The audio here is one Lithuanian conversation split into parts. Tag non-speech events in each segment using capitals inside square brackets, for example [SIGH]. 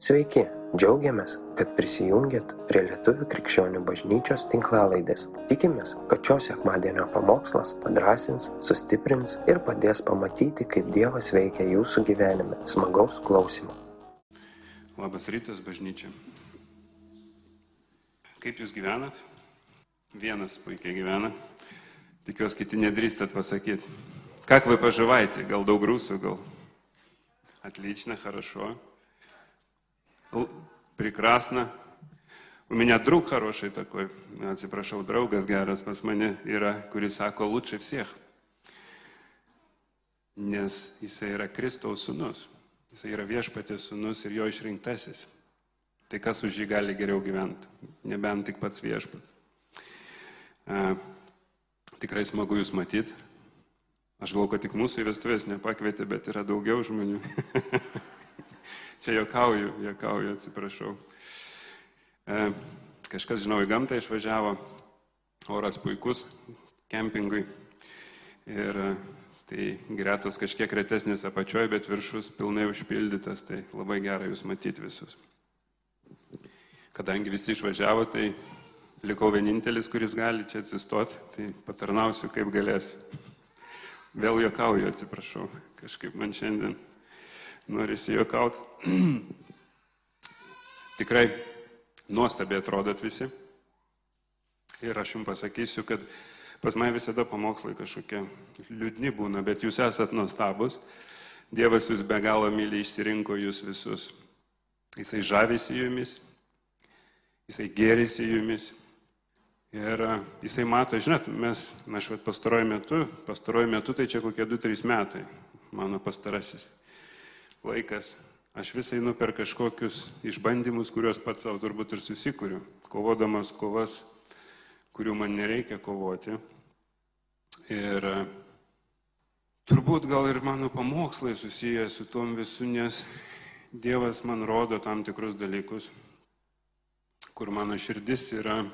Sveiki, džiaugiamės, kad prisijungiat prie Lietuvių krikščionių bažnyčios tinklalaidės. Tikimės, kad šios sekmadienio pamokslas padrasins, sustiprins ir padės pamatyti, kaip Dievas veikia jūsų gyvenime. Smagaus klausimų. Labas rytas, bažnyčia. Kaip jūs gyvenat? Vienas puikiai gyvena. Tikiuosi, kiti nedrįstat pasakyti. Как вы поживаете? Gal daug rusų, gal? Отлично, хорошо. Л- Прекрасно. У меня друг хороший такой, atsiprašau, draugas geras pas mane yra, kuris sako, лучше всех. Nes jisai yra Kristaus sunus. Jisai yra viešpatės sunus ir jo išrinktasis. Tai kas už jį gali geriau gyventi? Nebent tik pats viešpats. A, tikrai smagu jūs matyti. Aš galvoju, kad tik mūsų į vestuvės nepakvietė, bet yra daugiau žmonių. [LAUGHS] Čia jokauju, jokauju, atsiprašau. E, kažkas, žinau, į gamtą išvažiavo, oras puikus, kempingui. Ir e, tai gretos kažkiek retesnės apačioje, bet viršus pilnai užpildytas, tai labai gera jūs matyti visus. Kadangi visi išvažiavo, tai likau vienintelis, kuris gali čia atsistoti, tai patarnausiu kaip galėsiu. Vėl jokauju, atsiprašau, kažkaip man šiandien norisi jokauti. [CLEARS THROAT] Tikrai nuostabiai atrodot visi. Ir aš jums pasakysiu, kad pas mane visada pamokslai kažkokie liūdni būna, bet jūs esat nuostabus. Dievas jūs be galo myli, išsirinko jūs visus. Jisai žavisi jumis, jisai gerisi jumis. Ir a, jisai mato, žinot, mes, aš vat pastaruoju metu, pastaruoju metu tai čia kokie 2-3 metai, mano pastarasis laikas. Aš vis einu per kažkokius išbandymus, kuriuos pats savo turbūt ir susikūriu, kovodamas kovas, kurių man nereikia kovoti. Ir a, turbūt gal ir mano pamokslai susiję su tom visu, nes Dievas man rodo tam tikrus dalykus, kur mano širdis yra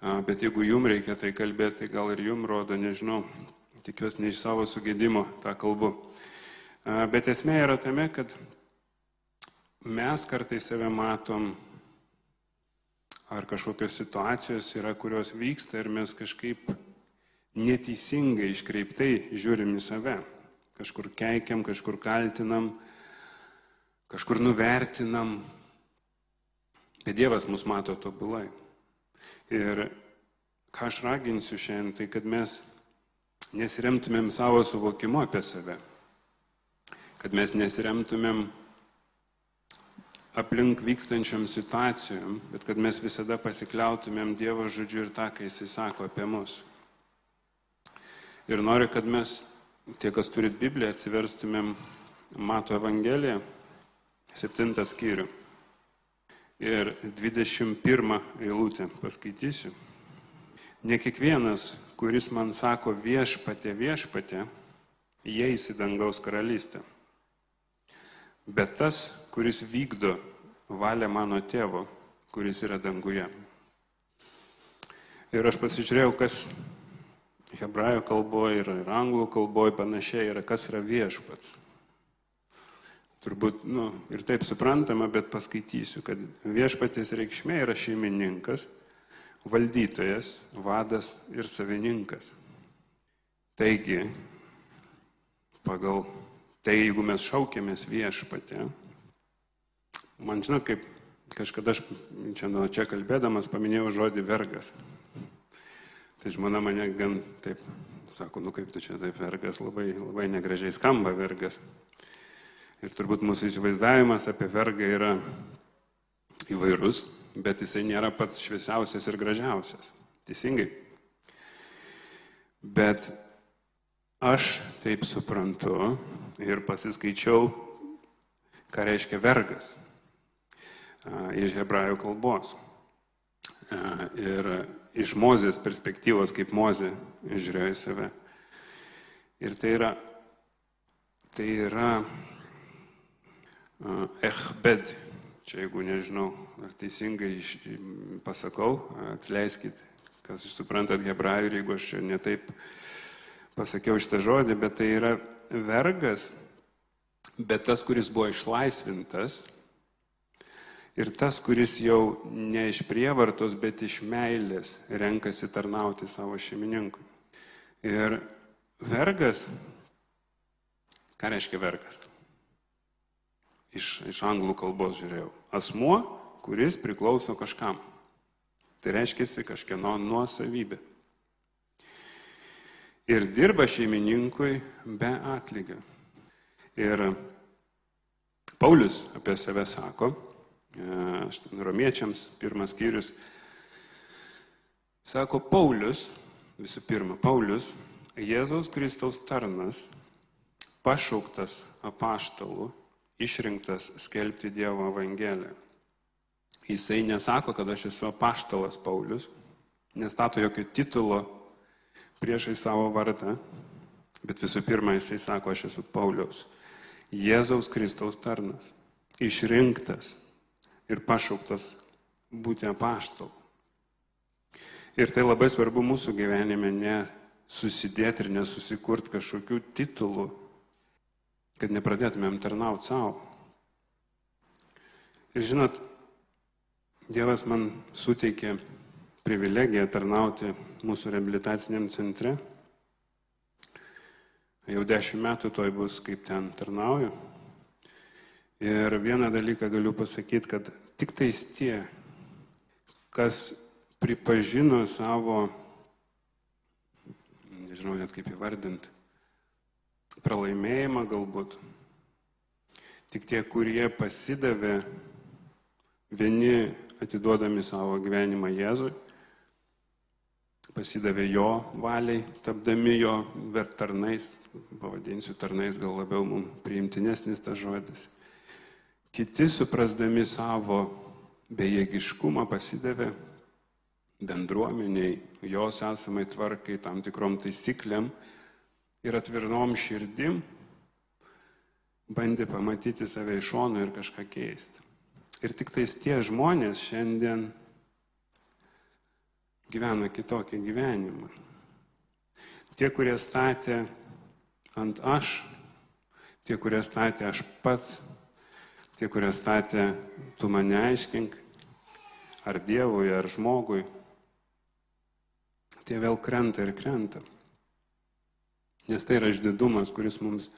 Bet jeigu jum reikia tai kalbėti, tai gal ir jum rodo, nežinau, tikiuosi ne iš savo sugėdimo tą kalbu. Bet esmė yra tame, kad mes kartais save matom, ar kažkokios situacijos yra, kurios vyksta ir mes kažkaip neteisingai iškreiptai žiūrim į save. Kažkur keikiam, kažkur kaltinam, kažkur nuvertinam. Bet Dievas mus mato tobulai. Ir ką aš raginsiu šiandien, tai kad mes nesiremtumėm savo suvokimu apie save, kad mes nesiremtumėm aplink vykstančiam situacijom, bet kad mes visada pasikliautumėm Dievo žodžiu ir tą, ką Jisai sako apie mus. Ir noriu, kad mes, tie, kas turit Bibliją, atsiverstumėm Mato Evangeliją, septintą skyrių. Ir 21 eilutę paskaitysiu. Ne kiekvienas, kuris man sako viešpatė, viešpatė, įeis į dangaus karalystę. Bet tas, kuris vykdo valią mano tėvo, kuris yra danguje. Ir aš pasižiūrėjau, kas hebrajų kalboje ir, anglų kalboje panašiai yra, kas yra viešpats. Turbūt, nu, ir taip suprantama, bet paskaitysiu, kad viešpatės reikšmė yra šeimininkas, valdytojas, vadas ir savininkas. Taigi, pagal tai, jeigu mes šaukėmės viešpatę, man žinot, kaip kažkada aš čia nuo čia kalbėdamas paminėjau žodį vergas. Tai žmona mane gan taip, sako, nu kaip tu čia taip vergas, labai, labai negražiai skamba vergas. Ir turbūt mūsų įsivaizdavimas apie vergą yra įvairus, bet jisai nėra pats šviesiausias ir gražiausias. Teisingai. Bet aš taip suprantu ir pasiskaičiau, ką reiškia vergas iš hebrajų kalbos. Ir iš Mozės perspektyvos, kaip Mozė žiūrėjo į save. Ir tai yra, tai yra uh, echbed. Čia jeigu nežinau, ar teisingai iš, pasakau, atleiskit, kas suprantat hebrajų jeigu aš netaip pasakiau šitą žodį, bet tai yra vergas, bet tas, kuris buvo išlaisvintas Ir tas, kuris jau ne iš prievartos, bet iš meilės renkasi tarnauti savo šeimininkui. Ir vergas, ką reiškia vergas? Iš, iš anglų kalbos žiūrėjau. Asmuo, kuris priklauso kažkam. Tai reiškia kažkieno nuosavybė. Ir dirba šeimininkui be atlygio. Ir Paulius apie save sako, e, romiečiams pirmas skyrius, sako Paulius, visų pirma, Paulius, Jėzaus Kristaus tarnas, pašauktas apaštalų, išrinktas skelbti Dievo Evangeliją. Jisai nesako, kad aš esu apaštalas Paulius, nestato jokio titulo priešai savo vardą, bet visų pirma jisai sako, aš esu Paulius, Jėzaus Kristaus tarnas, išrinktas ir pašauktas būti apaštalu. Ir tai labai svarbu mūsų gyvenime, ne susidėti ir nesusikurti kažkokių titulų, kad nepradėtumėm tarnauti savo. Ir žinot, Dievas man suteikė privilegiją tarnauti mūsų reabilitaciniam centre. Jau dešimt metų toj bus, kaip ten tarnauju. Ir vieną dalyką galiu pasakyti, kad tik tais tie, kas pripažino savo, nežinau net kaip įvardinti, pralaimėjimą galbūt, tik tie, kurie pasidavė, vieni atiduodami savo gyvenimą Jėzui, pasidavė jo valiai, tapdami jo vertarnais, pavadinsiu tarnais, gal labiau mums priimtinesnis tas žodis. Kiti suprasdami savo bejėgiškumą pasidavė bendruomeniai, jos esamai tvarkai, tam tikrom taisyklėm ir atvirnom širdim bandė pamatyti save iš šono ir kažką keisti. Ir tik tais tie žmonės šiandien gyvena kitokį gyvenimą. Tie, kurie statė ant aš, tie, kurie statė aš pats, Tie, kurie statė, tu mane aiškink, ar Dievui, ar žmogui, tie vėl krenta ir krenta. Nes tai yra išdidumas, kuris mums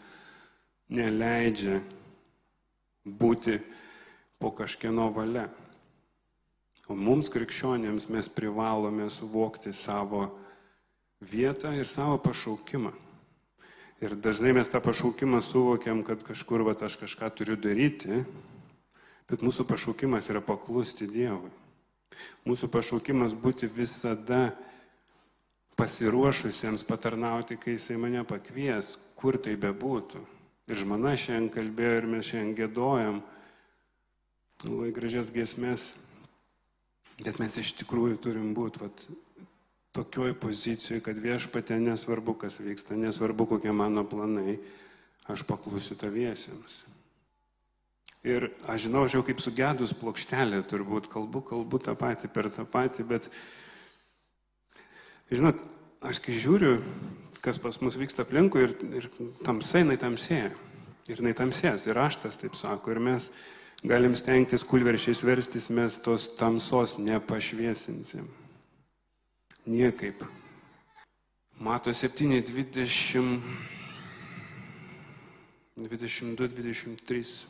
neleidžia būti po kažkieno valia. O mums krikščionėms mes privalome suvokti savo vietą ir savo pašaukimą. Ir dažnai mes tą pašaukimą suvokiam, kad kažkur va, aš kažką turiu daryti, bet mūsų pašaukimas yra paklusti Dievui. Mūsų pašaukimas būti visada pasiruošusiems patarnauti, kai Jisai mane pakvies, kur tai bebūtų. Ir žmona šiandien kalbėjo ir mes šiandien gėdojam labai gražias giesmės, bet mes iš tikrųjų turim būti vat, tokioj pozicijoje, kad viešpatė nesvarbu, kas vyksta, nesvarbu, kokie mano planai, aš paklusiu taviesiems. Ir aš žinau, aš jau kaip sugedus plokštelė turbūt kalbu, kalbu tą patį per tą patį, bet, žinot, aš kai žiūriu, kas pas mus vyksta aplinkui ir, ir tamsai, jinai tamsėja. Ir jinai tamsės, ir raštas taip sako, ir mes galim stengtis kulveršiais verstis, mes tos tamsos nepašviesinsim. Niekaip. Mato 7, 20, 22, 23.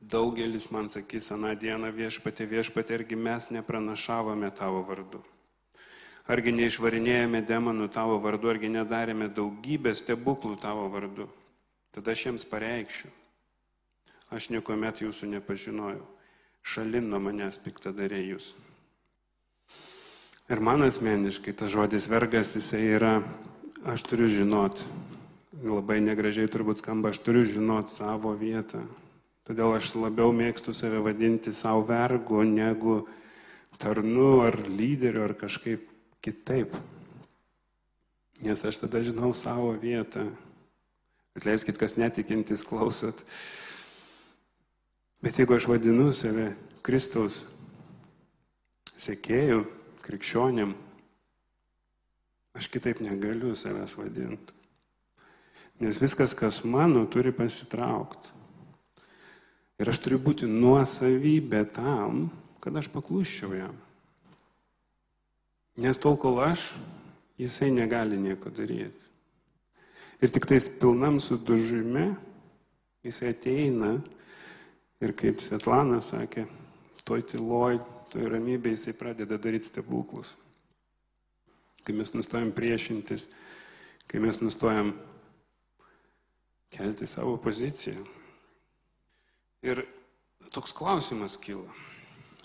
Daugelis man sakys, aną dieną viešpatė, viešpatė, argi mes nepranašavome tavo vardu. Argi neišvarinėjome demonų tavo vardu, argi nedarėme daugybę stebuklų tavo vardu. Tada aš jiems pareikščiau. Aš niekuomet jūsų nepažinojau. Šalin nuo manęs piktadarė jūs. Ir man asmeniškai tas žodis vergas, jisai yra, aš turiu žinot, labai negražiai turbūt skamba, aš turiu žinot savo vietą. Todėl aš labiau mėgstu save vadinti savo vergu, negu tarnu ar lyderiu ar kažkaip kitaip. Nes aš tada žinau savo vietą. Atleiskit, kas netikintis klausot. Bet jeigu aš vadinu save Kristaus sekėjų, krikščionim, aš kitaip negaliu savęs vadinti. Nes viskas, kas mano, turi pasitraukti. Ir aš turiu būti nuosavybė tam, kad aš paklūščiau jam. Nes tol, kol aš, jisai negali nieko daryti. Ir tik tais pilnam sudužime jisai ateina ir kaip Svetlana sakė, toj tyloj, toj ramybėje jisai pradeda daryti stebuklus. Kai mes nustojam priešintis, kai mes nustojam kelti savo poziciją. Ir toks klausimas kyla.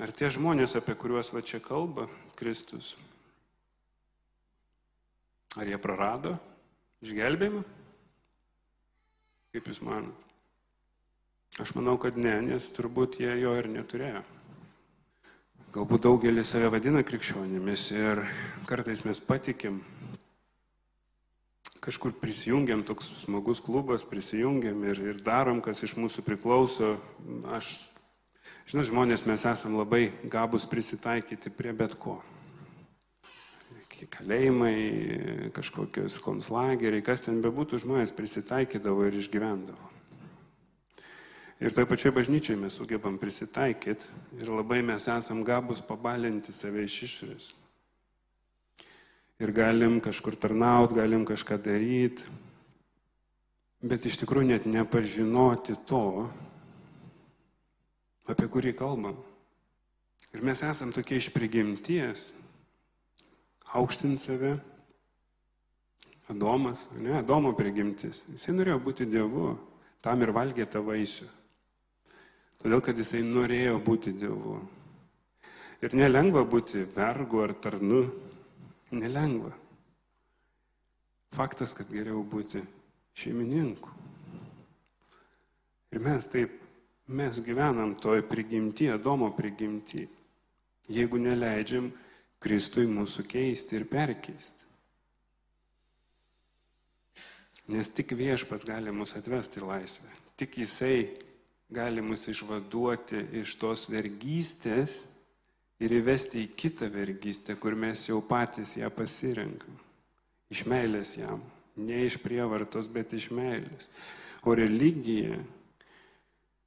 Ar tie žmonės, apie kuriuos va čia kalba Kristus, ar jie prarado išgelbėjimą? Kaip Jūs manote? Aš manau, kad ne, nes turbūt jie jo ir neturėjo. Galbūt daugelis save vadina krikščionimis ir kartais mes patikim, kažkur prisijungiam, toks smagus klubas, prisijungiam ir, ir darom, kas iš mūsų priklauso. Aš, žinot, žmonės mes esam labai gabus prisitaikyti prie bet ko. Kalėjimai, kažkokios konslageriai, kas ten bebūtų, žmonės prisitaikydavo ir išgyvendavo. Ir toje pačioje bažnyčioje mes sugebam prisitaikyti ir labai mes esam gabus pabalinti save iš išorės. Ir galim kažkur tarnauti, galim kažką daryti, bet iš tikrųjų net nepažinoti to, apie kurį kalbam. Ir mes esam tokie iš prigimties, aukštinti save. Adomas, ne, Adomo prigimtis. Jisai norėjo būti Dievu, tam ir valgė tą vaisių. Todėl, kad jisai norėjo būti Dievu. Ir nelengva būti vergu ar tarnu. Nelengva. Faktas, kad geriau būti šeimininku. Ir mes taip, mes gyvenam toj prigimti, Adomo prigimti, jeigu neleidžiam Kristui mūsų keisti ir perkeisti. Nes tik viešpas gali mus atvesti į laisvę. Tik jisai gali mus išvaduoti iš tos vergystės ir įvesti į kitą vergystę, kur mes jau patys ją pasirinkam. Iš meilės jam. Ne iš prievartos, bet iš meilės. O religija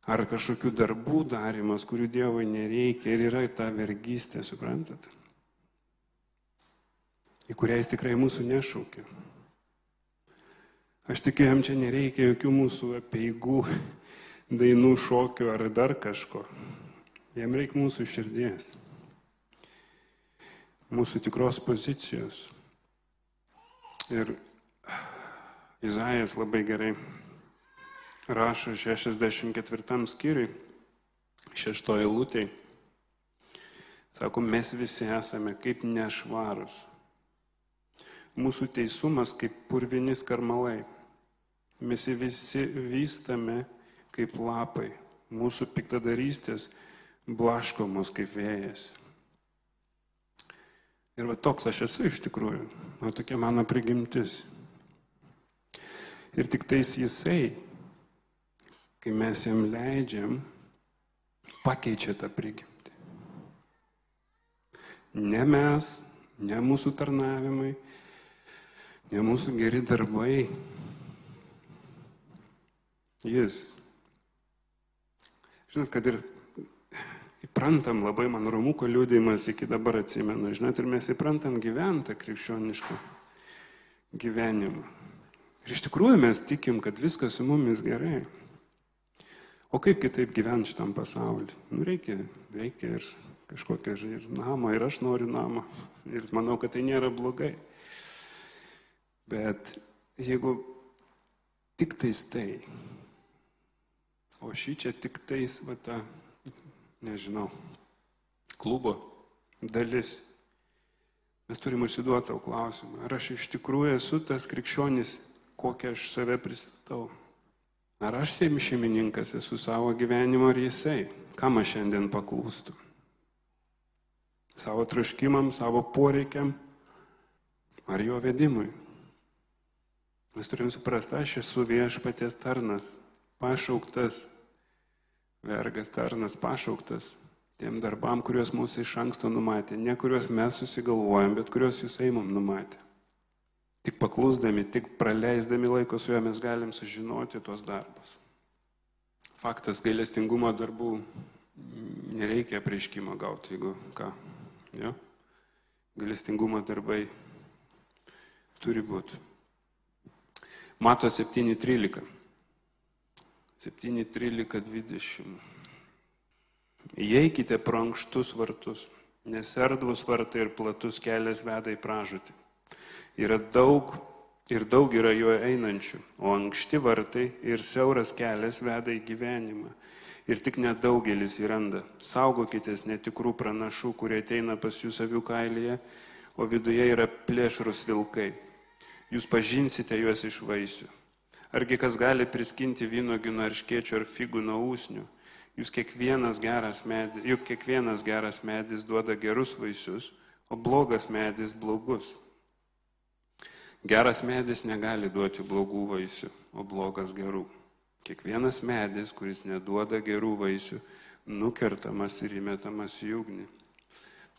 ar kažkokių darbų darimas, kurių Dievui nereikia ir yra ta vergystė, suprantate? Į kurią jis tikrai mūsų nešaukia. Aš tikiu, jam čia nereikia jokių mūsų apieigų dainų šokių ar dar kažko. Jam reikia mūsų širdies, mūsų tikros pozicijos. Ir Izaijas labai gerai rašo 64 skyriui, šeštoje lūtėje. Sako, mes visi esame kaip nešvarus. Mūsų teisumas kaip purvinis karmalai. Mes visi vystame kaip lapai, mūsų piktadarystės blaško mus kaip vėjas. Ir va toks aš esu iš tikrųjų, o tokia mano prigimtis. Ir tik tais jisai, kai mes jam leidžiam, pakeičia tą prigimtį. Ne mes, ne mūsų tarnavimai, ne mūsų geri darbai. Jis Žinot, kad ir įprantam labai man Romuko liūdėjimas iki dabar atsimenu, žinot, ir mes įprantam gyventą krikščionišką gyvenimą. Ir iš tikrųjų mes tikim, kad viskas su mumis gerai. O kaip kitaip gyventi šitam pasauliu? Nu, reikia, reikia ir kažkokio ir namo, ir aš noriu namo. Ir manau, kad tai nėra blogai. Bet jeigu tik tais tai, O šį čia tik tais, va ta, nežinau, klubo dalis. Mes turime užsiduoti savo klausimą, ar aš iš tikrųjų esu tas krikščionis, kokią aš save pristatau. Ar aš seim šeimininkas esu savo gyvenimo ar jisai, kam aš šiandien paklūstu. Savo troškimam, savo poreikiam ar jo vedimui. Mes turim suprasti, aš esu viešpaties tarnas, pašauktas vergas tarnas pašauktas tiem darbam, kuriuos mūsų iš anksto numatė, ne kuriuos mes susigalvojam, bet kuriuos jisai mums numatė. Tik paklusdami, tik praleisdami laiko su juo mes galim sužinoti tuos darbus. Faktas gailestingumo darbų nereikia prieškimo gauti, jeigu ką. Jo? Gailestingumo darbai turi būti. Mato 7.13. 7.13.20. Įeikite pro ankštus vartus, nes erdvus vartai ir platus kelias veda į pražūtį. Yra daug ir daug yra juo einančių, o ankšti vartai ir siauras kelias veda į gyvenimą. Ir tik nedaugelis jį randa. Saugokitės netikrų pranašų, kurie ateina pas jūs avių kailyje, o viduje yra plėšrus vilkai. Jūs pažinsite juos iš vaisių. Argi kas gali priskinti vynogių nuo arškėčių ar figų nuo ūsnių? Jūs kiekvienas geras medis, juk kiekvienas geras medis duoda gerus vaisius, o blogas medis blogus. Geras medis negali duoti blogų vaisių, o blogas gerų. Kiekvienas medis, kuris neduoda gerų vaisių, nukertamas ir įmetamas į ugnį.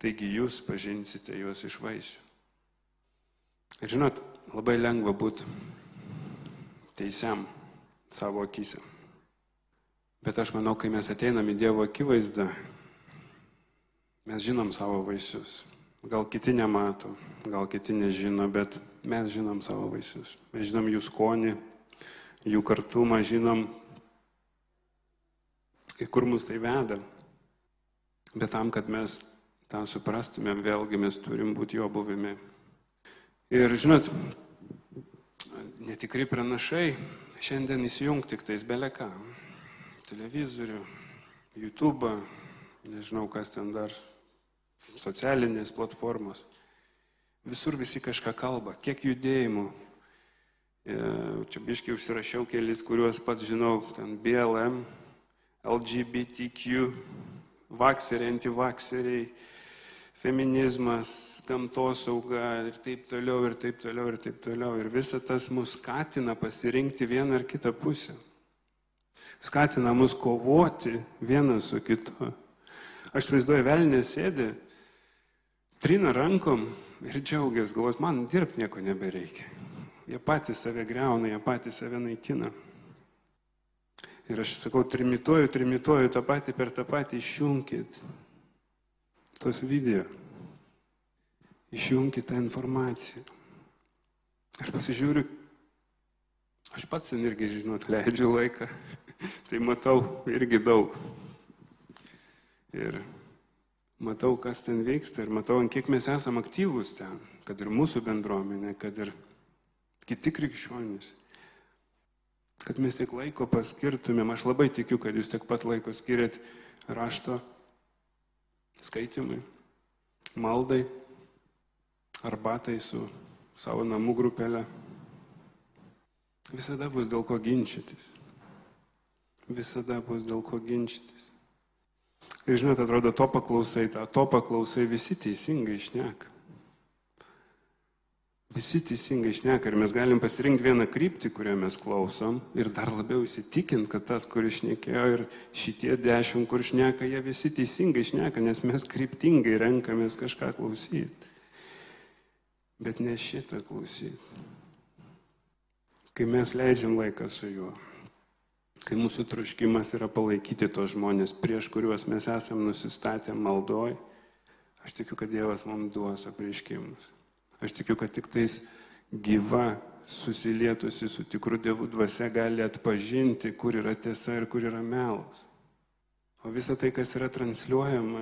Taigi jūs pažinsite juos iš vaisių. Ir žinot, labai lengva būti teisiam savo akise. Bet aš manau, kai mes ateinam į Dievo akivaizdą, mes žinom savo vaisius. Gal kiti nemato, gal kiti nežino, bet mes žinom savo vaisius. Mes žinom jų skonį, jų kartumą, žinom, į kur mus tai veda. Bet tam, kad mes tą suprastumėm, vėlgi mes turim būti jo buvimi. Ir žinot, netikri pranašai šiandien įsijung tik tais beleką. Televizorių, YouTube, nežinau kas ten dar, socialinės platformos. Visur visi kažką kalba, kiek judėjimų, E, čia biškai užsirašiau kelis, kuriuos pats žinau, ten BLM, LGBTQ, vakseriai, antivakseriai, feminizmas, gamtosauga ir taip toliau, ir taip toliau, ir taip toliau. Ir visa tas mus skatina pasirinkti vieną ar kitą pusę. Skatina mus kovoti vienas su kitu. Aš vaizduoju, velnė sėdi, trina rankom ir džiaugiasi, galvos, man dirbti nieko nebereikia. Jie patys save greuna, jie patys save naikina. Ir aš sakau, trimituoju, trimituoju tą patį per tą patį, išjungkit tos video. Išjungkit tą informaciją. Aš pasižiūriu, aš pats ten irgi, žinot, leidžiu laiką, [LAUGHS] tai matau irgi daug. Ir matau, kas ten vyksta ir matau, kiek mes esame aktyvūs ten, kad ir mūsų bendruomenė, kad ir kiti krikščionys. Kad mes tiek laiko paskirtumėm, aš labai tikiu, kad jūs tiek pat laiko skiriat rašto skaitimui, maldai, arbatai su savo namų grupelė. Visada bus dėl ko ginčytis. Visada bus dėl ko ginčytis. Ir žinot, atrodo, to paklausai, tą to paklausai, visi teisingai išneka. Visi teisingai išneka ir mes galim pasirinkti vieną kryptį, kurią mes klausom ir dar labiau įsitikinti, kad tas, kuris šnekėjo ir šitie dešimt, kur šneka, jie visi teisingai šneka, nes mes kryptingai renkamės kažką klausyti. Bet ne šitą klausyti. Kai mes leidžiam laiką su juo, kai mūsų troškimas yra palaikyti tos žmonės, prieš kuriuos mes esam nusistatę maldoj, aš tikiu, kad Dievas mums duos apreiškimus. Aš tikiu, kad tik tais gyva, susilietusi su tikru Dievu dvasia gali atpažinti, kur yra tiesa ir kur yra melas. O visa tai, kas yra transliuojama,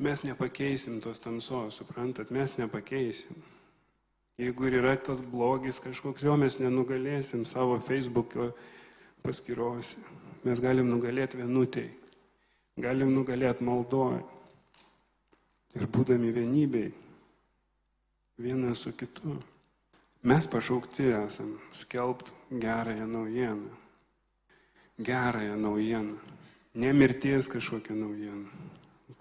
mes nepakeisim tos tamsos, suprantat, mes nepakeisim. Jeigu ir yra tas blogis kažkoks, jo mes nenugalėsim savo Facebook'o paskyrose. Mes galim nugalėti vienutėj, galim nugalėti maldoje ir būdami vienybei vienas su kitu. Mes pašaukti esam skelbti gerąją naujieną. Gerąją naujieną. Ne mirties kažkokią naujieną.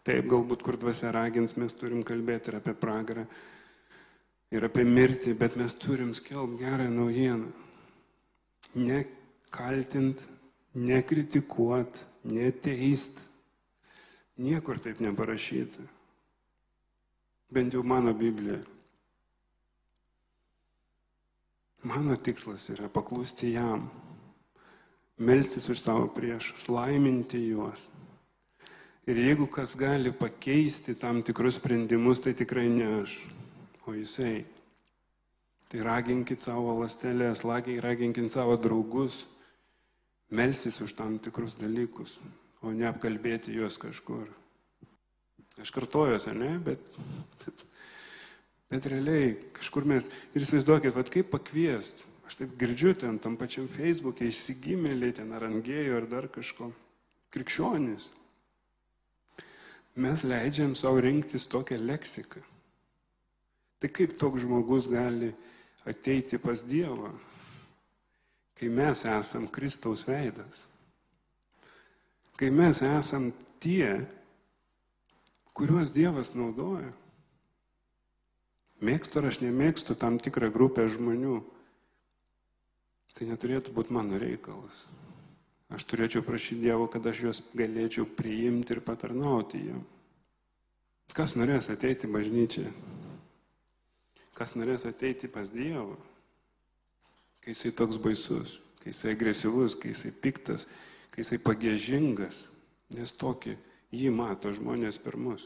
Taip, galbūt kur dvasia ragins, mes turim kalbėti ir apie pragarą, ir apie mirtį, bet mes turim skelbti gerąją naujieną. Nekaltint, nekritikuot, neteist. Niekur taip neparašyta. Bent jau mano Biblijoje. Mano tikslas yra paklusti jam. melstis už savo priešus, laiminti juos. Ir jeigu kas gali pakeisti tam tikrus sprendimus, tai tikrai ne aš, o jisai. Tai raginkit savo lastelės, raginkit savo draugus, melsis už tam tikrus dalykus, o ne apkalbėti juos kažkur. Aš kartojuosi, ne, bet, bet, bet realiai kažkur mes ir įsivaizduokit, vad kaip pakviest. Aš taip girdžiu ten tam pačiam Facebook'e išsigimėliai, ten arangėjo ar dar kažko. Krikščionis. Mes leidžiam savo rinktis tokią leksiką. Tai kaip toks žmogus gali ateiti pas Dievą, kai mes esam Kristaus veidas. Kai mes esam tie, kuriuos Dievas naudoja. Mėgstu ar aš nemėgstu tam tikrą grupę žmonių, tai neturėtų būti mano reikalas. Aš turėčiau prašyti Dievo, kad aš juos galėčiau priimti ir patarnauti jiem. Kas norės ateiti bažnyčią? Kas norės ateiti pas Dievą? Kai jisai toks baisus, kai jisai agresyvus, kai jisai piktas, kai jisai pagėžingas, nes tokį Jį mato žmonės per mus.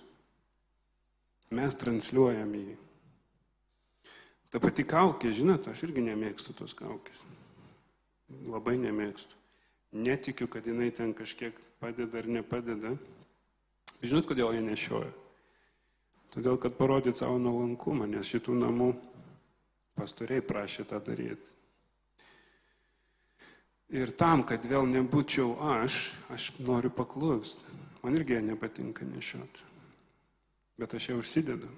Mes transliuojam jį. Ta pati kaukė, žinot, aš irgi nemėgstu tos kaukės. Labai nemėgstu. Netikiu, kad jinai ten kažkiek padeda ar nepadeda. Žinot, kodėl jie nešioja? Todėl, kad parodyt savo nuolankumą, nes šitų namų pastoriai prašė tą daryti. Ir tam, kad vėl nebūčiau aš, aš noriu paklūsti. Man irgi nepatinka nešioti. Bet aš ją užsidedu.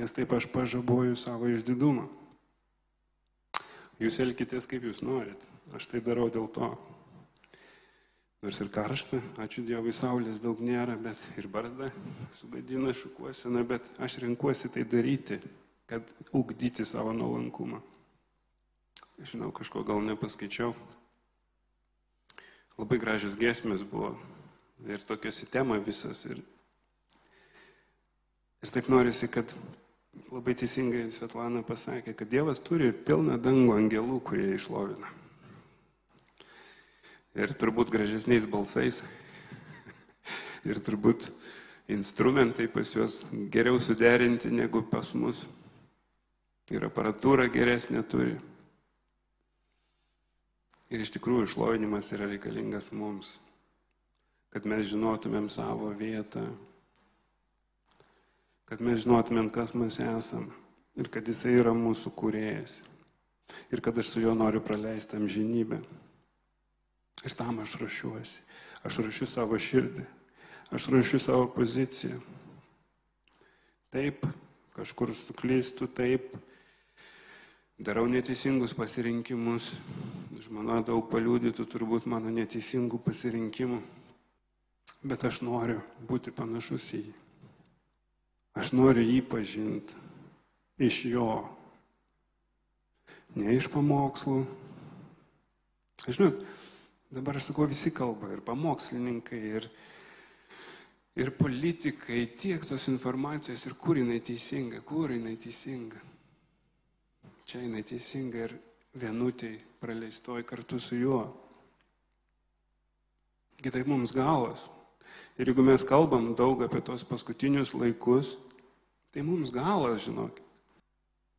Nes taip aš pažaboju savo išdidumą. Jūs elkitės kaip jūs norit. Aš tai darau dėl to. Nors ir karšta, ačiū Dievui, saulės daug nėra, bet ir barzda sugadina šukuosena, bet aš renkuosi tai daryti, kad ugdyti savo nuolankumą. Žinau, kažko gal nepaskaičiau. Labai gražios gesmės buvo ir tokios į temą visas. Ir, ir taip norisi, kad labai teisingai Svetlana pasakė, kad Dievas turi pilną dangų angelų, kurie išlovina. Ir turbūt gražesniais balsais. [LAUGHS] ir turbūt instrumentai pas juos geriau suderinti negu pas mus. Ir aparatūra geresnė turi. Ir iš tikrųjų išlovinimas yra reikalingas mums kad mes žinotumėm savo vietą, kad mes žinotumėm, kas mes esam ir kad Jisai yra mūsų kūrėjas ir kad aš su juo noriu praleisti amžinybę. Ir tam aš ruošiuosi. Aš ruošiu savo širdį, aš ruošiu savo poziciją. Taip, kažkur suklystu, taip, darau neteisingus pasirinkimus. Žmona daug paliūdytų turbūt mano neteisingų pasirinkimų. Bet aš noriu būti panašus į jį. Aš noriu jį pažinti iš jo. Ne iš pamokslų. Žinot, dabar aš sakau, visi kalba, ir pamokslininkai, ir, ir politikai, tiek tos informacijos, ir kur jinai teisinga, kur jinai teisinga. Čia jinai teisinga ir vienutėj praleistoj kartu su juo. Kitaip mums galas. Ir jeigu mes kalbam daug apie tos paskutinius laikus, tai mums galas, žinokit.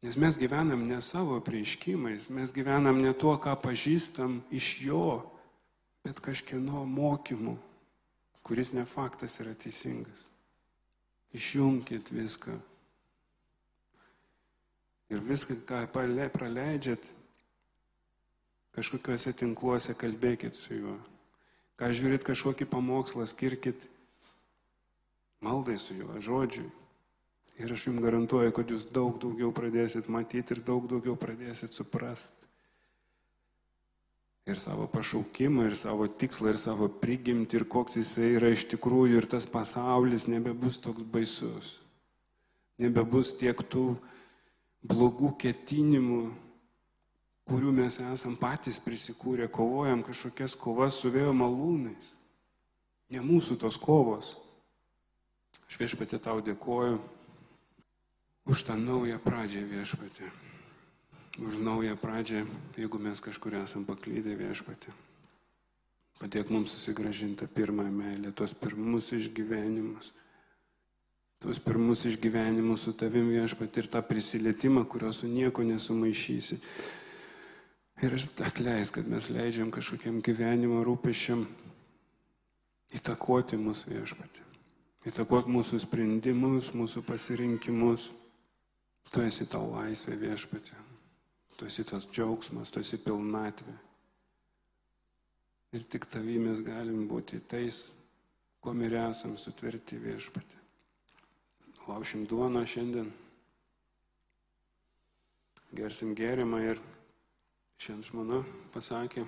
Nes mes gyvenam ne savo prieiškimais, mes gyvenam ne tuo, ką pažįstam iš jo, bet kažkieno mokymu, kuris ne faktas yra teisingas. Išjungkit viską. Ir viską, ką praleidžiat, kažkokiuose tinkluose kalbėkit su juo. Ką žiūrit kažkokį pamokslą, skirkit maldai su juo, žodžiui. Ir aš jums garantuoju, kad jūs daug daugiau pradėsit matyti ir daug daugiau pradėsit suprast. Ir savo pašaukimą, ir savo tikslą, ir savo prigimtį, ir koks jisai yra iš tikrųjų, ir tas pasaulis nebebus toks baisus. Nebebus tiek tų blogų ketinimų, kurių mes esam patys prisikūrę, kovojam kažkokias kovas su vėjo malūnais. Ne mūsų tos kovos. Aš viešpatė tau dėkoju už tą naują pradžią viešpatė. už naują pradžią, jeigu mes kažkur esam paklydę viešpatį. Padėk mums susigražinti pirmą meilę, tos pirmus išgyvenimus. Tuos pirmus išgyvenimus su tavim viešpat ir tą prisilietimą, kurio su nieko nesumaišysi. Ir atleis, kad mes leidžiam kažkokiam gyvenimo rūpešiam įtakoti mūsų viešpatį. Įtakoti mūsų sprendimus, mūsų pasirinkimus. Tu esi tau laisvė viešpatė. Tu esi tas džiaugsmas, tu esi pilnatvė. Ir tik tavy mes galim būti tais, kuo ir esam sutverti viešpatį. Laušim duoną šiandien, gersim gėrimą ir šiandien žmona pasakė,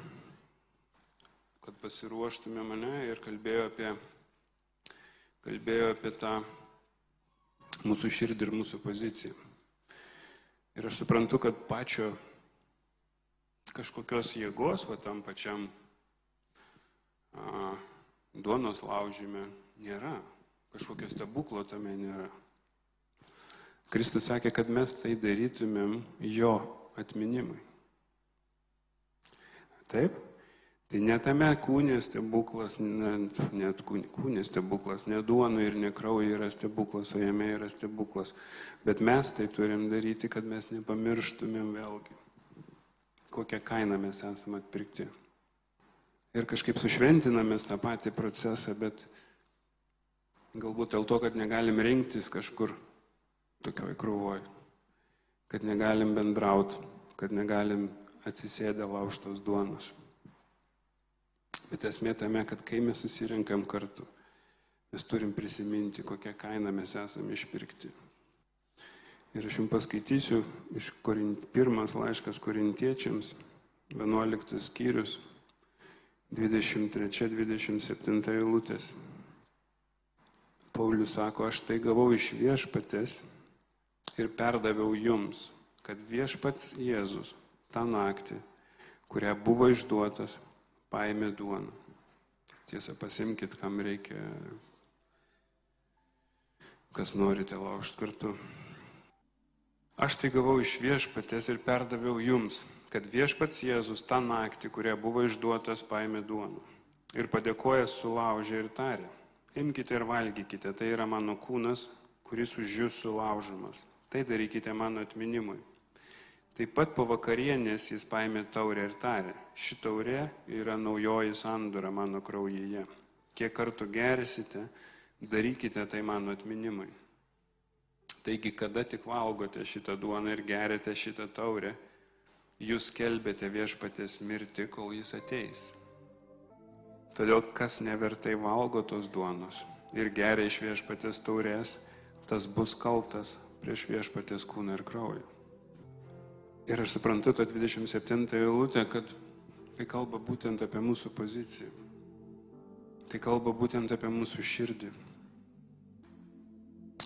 kad pasiruoštume mane ir kalbėjo apie, kalbėjo apie tą mūsų širdį ir mūsų poziciją. Ir aš suprantu, kad pačio kažkokios jėgos, va tam pačiam a, duonos laužyme nėra. Kažkokio stebuklo tame nėra. Kristus sakė, kad mes tai darytumėm jo atminimui. Taip? Tai ne tame kūnė stebuklas, net, net kūnė stebuklas, ne duona ir ne krauja yra stebuklas, o jame yra stebuklas. Bet mes tai turim daryti, kad mes nepamirštumėm vėlgi, kokią kainą mes esame atpirkti ir kažkaip sušventinamės tą patį procesą, bet galbūt dėl to, kad negalim rinktis kažkur tokioj krūvoj, kad negalim bendrauti, kad negalim atsisėdę lauštos duonos. Bet esmė tame, kad kai mes susirinkam kartu, mes turim prisiminti, kokią kainą mes esame išpirkti. Ir aš jums paskaitysiu iš korint, pirmas laiškas korintiečiams, 11 skyrius, 23-27 eilutės. Paulius sako, aš tai gavau iš viešpatės ir perdaviau jums, kad viešpats Jėzus tą naktį, kurią buvo išduotas, paėmė duoną. Tiesa, pasimkite, kam reikia, kas norite laužti kartu. Aš tai gavau iš viešpatės ir perdaviau jums, kad viešpats Jėzus tą naktį, kurie buvo išduotas, paėmė duoną. Ir padėkojęs sulaužė ir tarė, imkite ir valgykite, tai yra mano kūnas, kuris už jūs sulaužomas. Tai darykite mano atminimui. Taip pat po vakarienės jis paėmė taurę ir tarė, ši taurė yra naujoji sandura mano kraujyje. Kiek kartų gersite, darykite tai mano atminimui. Taigi, kada tik valgote šitą duoną ir gerite šitą taurę, jūs kelbėte viešpatės mirti, kol jis ateis. Todėl kas nevertai valgo tos duonos ir geria iš viešpatės taurės, tas bus kaltas prieš viešpatės kūną ir kraują. Ir aš suprantu tą 27 eilutę, kad tai kalba būtent apie mūsų poziciją. Tai kalba būtent apie mūsų širdį.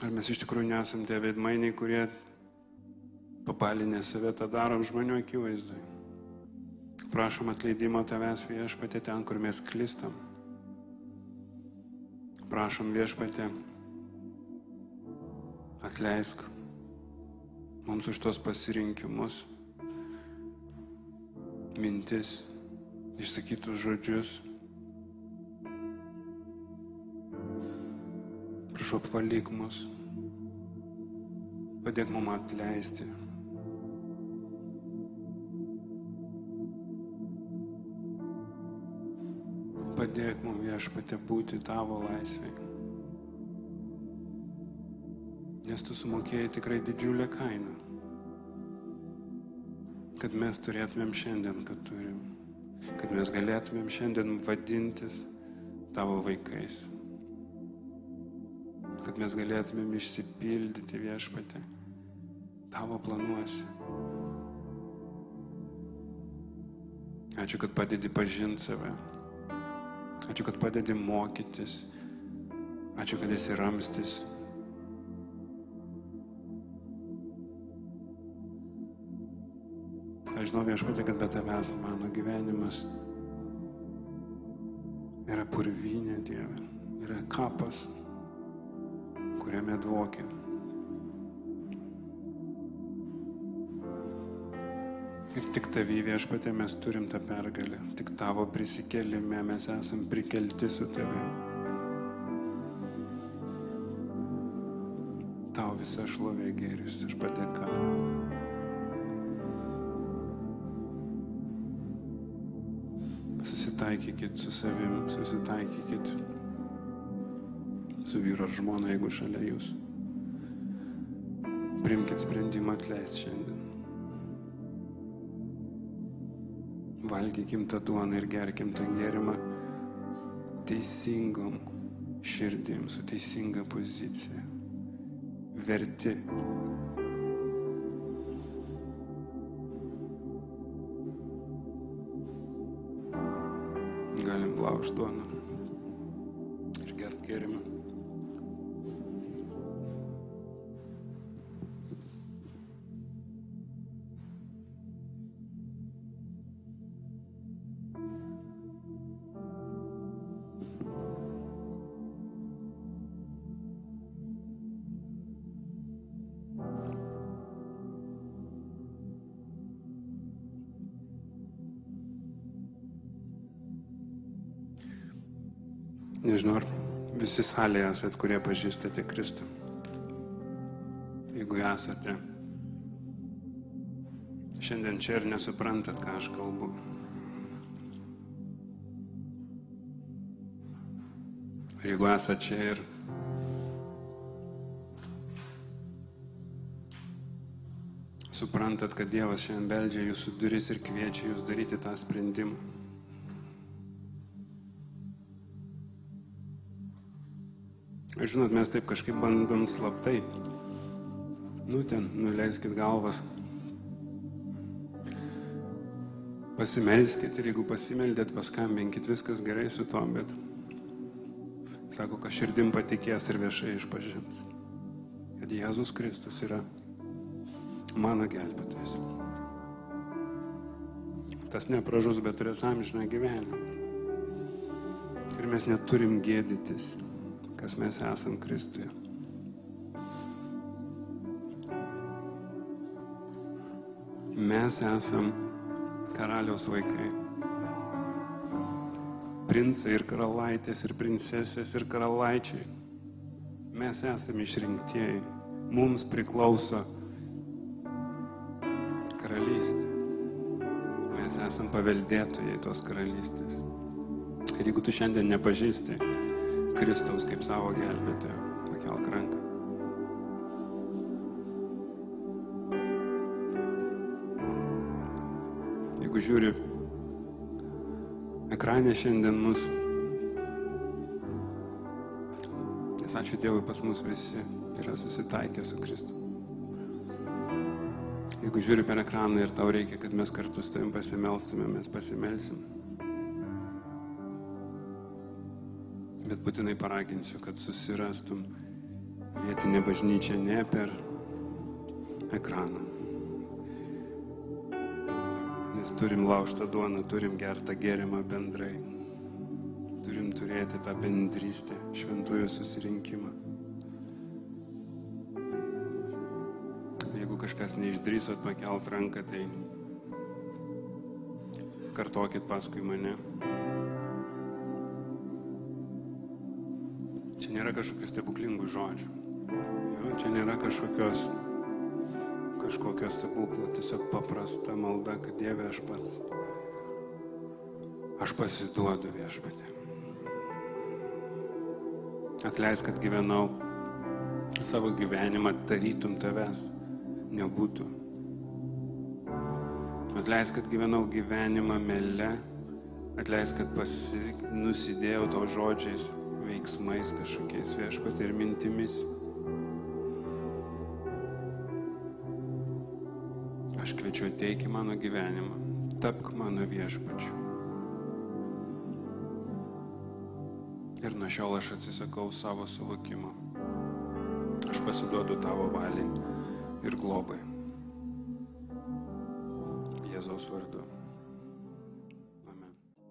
Ar mes iš tikrųjų nesam tie veidmainiai, kurie pabalinę save tą darom žmonių akivaizdui. Prašom atleidimo tavęs viešpatė ten, kur mes klistam. Prašom viešpatė, atleisk mums už tos pasirinkimus, mintis, išsakytus žodžius. Prašau apvalyk mus, padėk mums atleisti. padėk mums viešpatė būti tavo laisvėj. Nes tu sumokėjai tikrai didžiulę kainą, kad mes turėtumėm šiandien, kad turim, kad mes galėtumėm šiandien vadintis tavo vaikais, kad mes galėtumėm išsipildyti viešpatę tavo planuose. Ačiū, kad padedi pažinti save. Ačiū, kad padedi mokytis. Ačiū, kad esi ramstis. Aš žinau viešpatė, kad be tavęs mano gyvenimas yra purvinė Dieve, yra kapas, kuriame dvokia. Ir tik tavy viešpatė mes turim tą pergalę. Tik tavo prisikelime mes esam prikelti su tavimi. Tau visa šlovė gėris ir padėka. Susitaikykit su savim, susitaikykit su vyru ar žmona, jeigu šalia jūsų. Primkite sprendimą atleisti šiandien. Valgykim tą duoną ir gerkim tą gėrimą teisingom širdim, su teisinga pozicija. Verti. Galim laužti duoną ir gert gėrimą. Visi salėje esat, kurie pažįstate Kristų. Jeigu esate šiandien čia ir nesuprantat, ką aš kalbu. Ar jeigu esate čia ir suprantat, kad Dievas šiandien beldžia jūsų duris ir kviečia jūs daryti tą sprendimą. Žinot, mes taip kažkaip bandom slaptai. Nu, ten, nuleiskit galvas. Pasimelskit ir jeigu pasimeldėt, paskambinkit, viskas gerai su to, bet sako, kad širdim patikės ir viešai išpažins, kad Jėzus Kristus yra mano gelbėtojas. Tas nepražus, bet turės amžiną gyvenimą. Ir mes neturim gėdytis kas mes esam Kristuje. Mes esam karaliaus vaikai. Princai ir karalaitės ir princesės ir karalaičiai. Mes esame išrinktieji. Mums priklauso karalystė. Mes esam paveldėtojai tos karalystės. Ir jeigu tu šiandien nepažįsti Kristaus kaip savo gelbėtojo. Pakelk ranką. Jeigu žiūri ekranė šiandien mus, nes ačiū Dievui pas mus visi yra susitaikę su Kristu. Jeigu žiūri per ekraną ir tau reikia, kad mes kartu su tavim pasimelstume, mes pasimelsim. Būtinai paraginsiu, kad susirastum vietinę bažnyčią ne per ekraną. Nes turim laužtą duoną, turim gertą gėrimą bendrai. Turim turėti tą bendrystę, šventųjų susirinkimą. Jeigu kažkas neišdrysot pakelt ranką, tai kartokit paskui mane. Nėra kažkokių stebuklingų žodžių. Jo, čia nėra kažkokios, kažkokio stebuklo, tiesiog paprasta malda, kad Dieve aš pats. Aš pasiduodu viešpatė. Atleisk, kad gyvenau savo gyvenimą, tarytum tavęs nebūtų. Atleisk, kad gyvenau gyvenimą mele, atleisk, kad pasi, nusidėjau to žodžiais, veiksmais kažkokiais viešpat ir mintimis. Aš kviečiu ateik į mano gyvenimą, tapk mano viešpačiu. Ir nuo šiol aš atsisakau savo suvokimo. Aš pasiduodu tavo valiai ir globai. Jėzaus vardu.